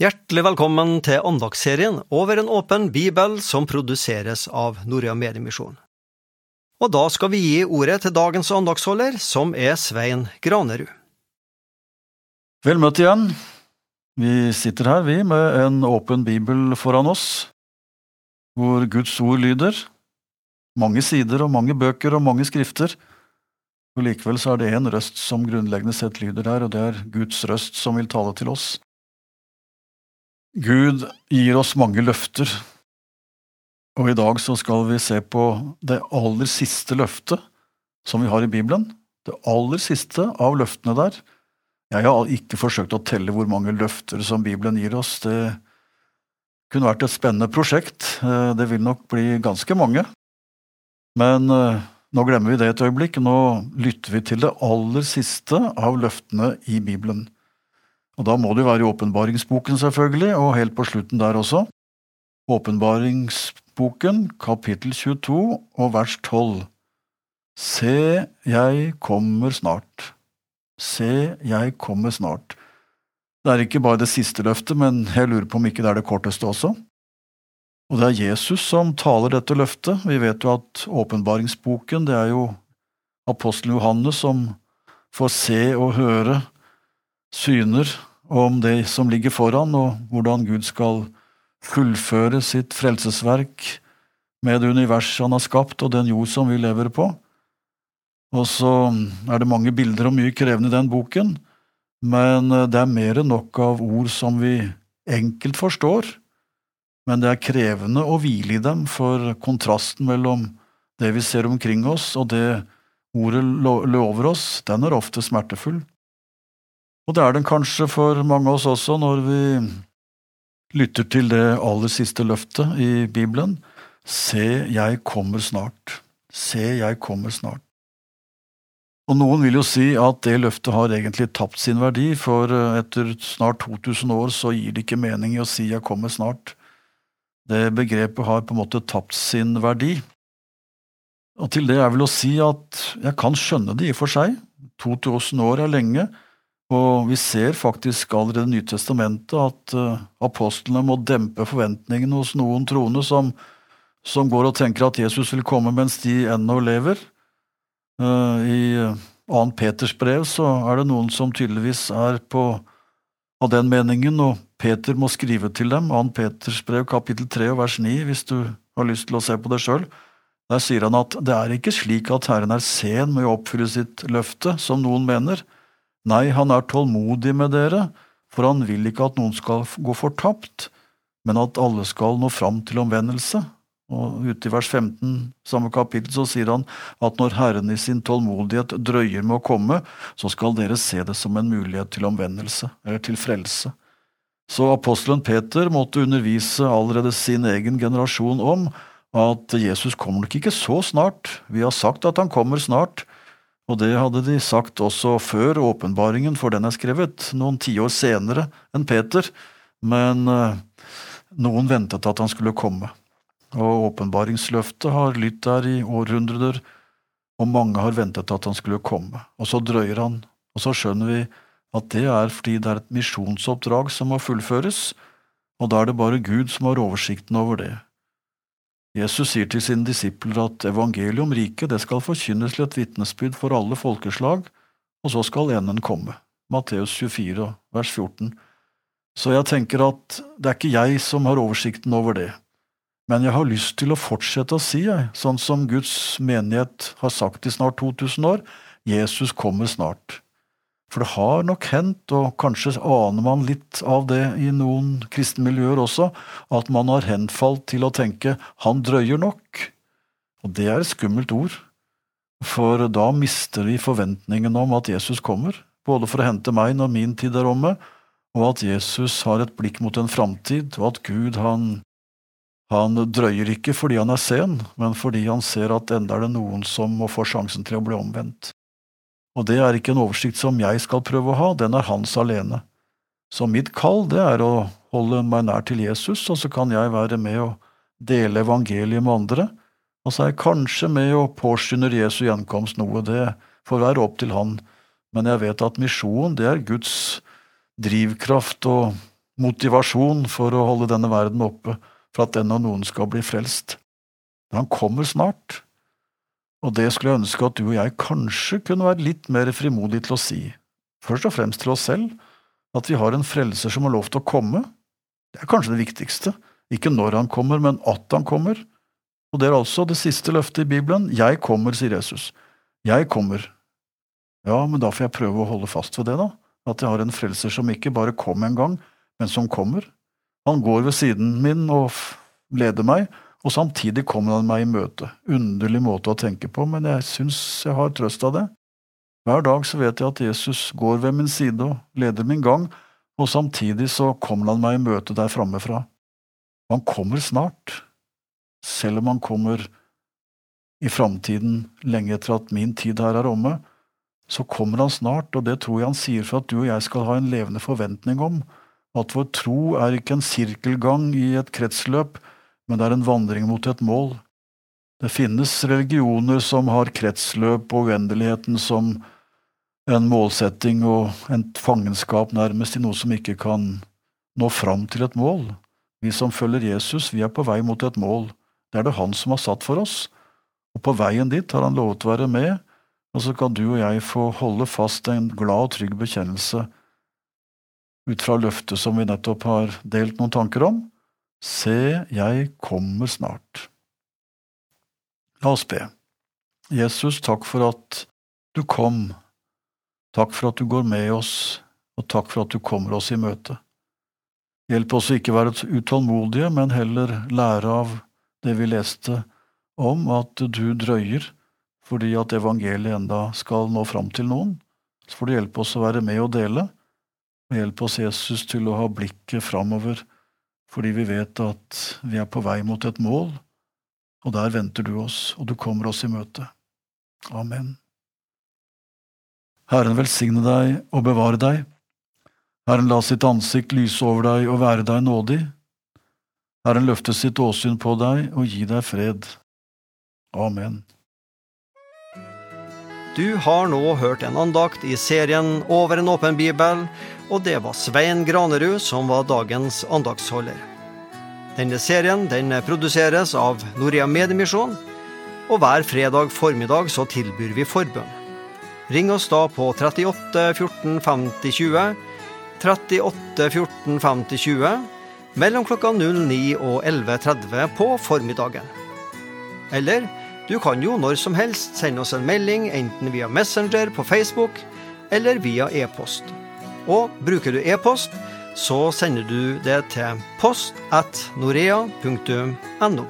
Hjertelig velkommen til andagsserien Over en åpen bibel som produseres av Norea Mediemisjon. Og da skal vi gi ordet til dagens andagsholder, som er Svein Granerud. Vel møtt igjen. Vi sitter her, vi, med en åpen bibel foran oss, hvor Guds ord lyder. Mange sider og mange bøker og mange skrifter. Og Likevel så er det én røst som grunnleggende sett lyder der, og det er Guds røst som vil tale til oss. Gud gir oss mange løfter, og i dag så skal vi se på det aller siste løftet som vi har i Bibelen. Det aller siste av løftene der. Jeg har ikke forsøkt å telle hvor mange løfter som Bibelen gir oss. Det kunne vært et spennende prosjekt. Eh, det vil nok bli ganske mange. Men eh, nå glemmer vi det et øyeblikk. Nå lytter vi til det aller siste av løftene i Bibelen. Og da må det jo være i åpenbaringsboken, selvfølgelig, og helt på slutten der også. Åpenbaringsboken, kapittel 22 og vers 12. Se, jeg kommer snart. Se, jeg kommer snart. Det er ikke bare det siste løftet, men jeg lurer på om ikke det er det korteste også. Og det er Jesus som taler dette løftet. Vi vet jo at åpenbaringsboken, det er jo apostelen Johannes som får se og høre syner om det som ligger foran, og hvordan Gud skal fullføre sitt frelsesverk med det universet han har skapt, og den jord som vi lever på. Og så er det mange bilder og mye krevende i den boken, men det er mer enn nok av ord som vi enkelt forstår, men det er krevende å hvile i dem, for kontrasten mellom det vi ser omkring oss, og det ordet lover oss, den er ofte smertefull. Og det er den kanskje for mange av oss også når vi lytter til det aller siste løftet i Bibelen. Se, jeg kommer snart. Se, jeg kommer snart. Og Noen vil jo si at det løftet har egentlig tapt sin verdi, for eh, etter snart 2000 år så gir det ikke mening i å si jeg kommer snart. Det begrepet har på en måte tapt sin verdi. Og til det er vel å si at jeg kan skjønne det i og for seg. 2000 år er lenge, og vi ser faktisk allerede i Nytestamentet at uh, apostlene må dempe forventningene hos noen troende som, som, går og tenker at Jesus vil komme mens de ennå lever. Uh, I uh, 2. Peters brev så er det noen som tydeligvis er på av den meningen, og Peter må skrive til dem. 2. Peters brev kapittel 3 vers 9, hvis du har lyst til å se på det sjøl. Der sier han at det er ikke slik at Herren er sen med å oppfylle sitt løfte, som noen mener Nei, han er tålmodig med dere, for han vil ikke at noen skal gå fortapt, men at alle skal nå fram til omvendelse. Og ute i vers 15 samme kapittel så sier han at når Herren i sin tålmodighet drøyer med å komme, så skal dere se det som en mulighet til omvendelse, eller til frelse. Så apostelen Peter måtte undervise allerede sin egen generasjon om at Jesus kommer nok ikke så snart, vi har sagt at han kommer snart, og det hadde de sagt også før åpenbaringen, for den er skrevet noen tiår senere enn Peter, men eh, noen ventet at han skulle komme. Og åpenbaringsløftet har lytt der i århundrer, og mange har ventet at han skulle komme. Og så drøyer han, og så skjønner vi at det er fordi det er et misjonsoppdrag som må fullføres, og da er det bare Gud som har oversikten over det. Jesus sier til sine disipler at evangeliet om riket det skal forkynnes til et vitnesbyrd for alle folkeslag, og så skal enden komme. Matteus 24, vers 14. Så jeg tenker at det er ikke jeg som har oversikten over det, men jeg har lyst til å fortsette å si, jeg, sånn som Guds menighet har sagt i snart 2000 år, Jesus kommer snart. For det har nok hendt, og kanskje aner man litt av det i noen kristne miljøer også, at man har henfalt til å tenke han drøyer nok. Og det er et skummelt ord, for da mister vi forventningen om at Jesus kommer, både for å hente meg når min tid er omme, og at Jesus har et blikk mot en framtid, og at Gud han, han drøyer ikke fordi han er sen, men fordi han ser at enda er det noen som må få sjansen til å bli omvendt. Og det er ikke en oversikt som jeg skal prøve å ha, den er hans alene. Så mitt kall, det er å holde meg nær til Jesus, og så kan jeg være med og dele evangeliet med andre, og så er jeg kanskje med og påskynder Jesu gjenkomst noe, det får være opp til han, men jeg vet at misjon, det er Guds drivkraft og motivasjon for å holde denne verden oppe, for at den og noen skal bli frelst. Men han kommer snart, og det skulle jeg ønske at du og jeg kanskje kunne være litt mer frimodige til å si, først og fremst til oss selv, at vi har en frelser som har lov til å komme. Det er kanskje det viktigste, ikke når han kommer, men at han kommer. Og det er altså det siste løftet i Bibelen. Jeg kommer, sier Jesus. Jeg kommer. Ja, men da får jeg prøve å holde fast ved det, da. At jeg har en frelser som ikke bare kom en gang, men som kommer. Han går ved siden min og leder meg, og samtidig kommer han meg i møte. Underlig måte å tenke på, men jeg syns jeg har trøst av det. Hver dag så vet jeg at Jesus går ved min side og leder min gang, og samtidig så kommer han meg i møte der framme fra. Han kommer snart, selv om han kommer i framtiden, lenge etter at min tid her er omme, så kommer han snart, og det tror jeg han sier for at du og jeg skal ha en levende forventning om, at vår tro er ikke en sirkelgang i et kretsløp, men det er en vandring mot et mål. Det finnes religioner som har kretsløp og uendeligheten som en målsetting og en fangenskap nærmest i noe som ikke kan nå fram til et mål. Vi som følger Jesus, vi er på vei mot et mål. Det er det han som har satt for oss, og på veien dit har han lovet å være med, og så kan du og jeg få holde fast en glad og trygg bekjennelse ut fra løftet som vi nettopp har delt noen tanker om. Se, jeg kommer snart. La oss be. Jesus, takk for at du kom, takk for at du går med oss, og takk for at du kommer oss i møte. Hjelp oss å ikke være utålmodige, men heller lære av det vi leste om, at du drøyer fordi at evangeliet enda skal nå fram til noen. Så får du hjelpe oss å være med og dele, og hjelpe oss, Jesus, til å ha blikket framover fordi vi vet at vi er på vei mot et mål, og der venter du oss, og du kommer oss i møte. Amen. Herren velsigne deg og bevare deg. Herren la sitt ansikt lyse over deg og være deg nådig. Herren løfte sitt åsyn på deg og gi deg fred. Amen. Du har nå hørt en andakt i serien Over en åpen bibel, og det var Svein Granerud som var dagens andaktsholder. Denne serien den produseres av Norea Mediemisjon, og hver fredag formiddag så tilbyr vi forbønn. Ring oss da på 38 14 50 20, 38 14 50 20, mellom klokka 09 og 11.30 på formiddagen. Eller du kan jo når som helst sende oss en melding enten via Messenger på Facebook eller via e-post. Og bruker du e-post, så sender du det til post at norea.no.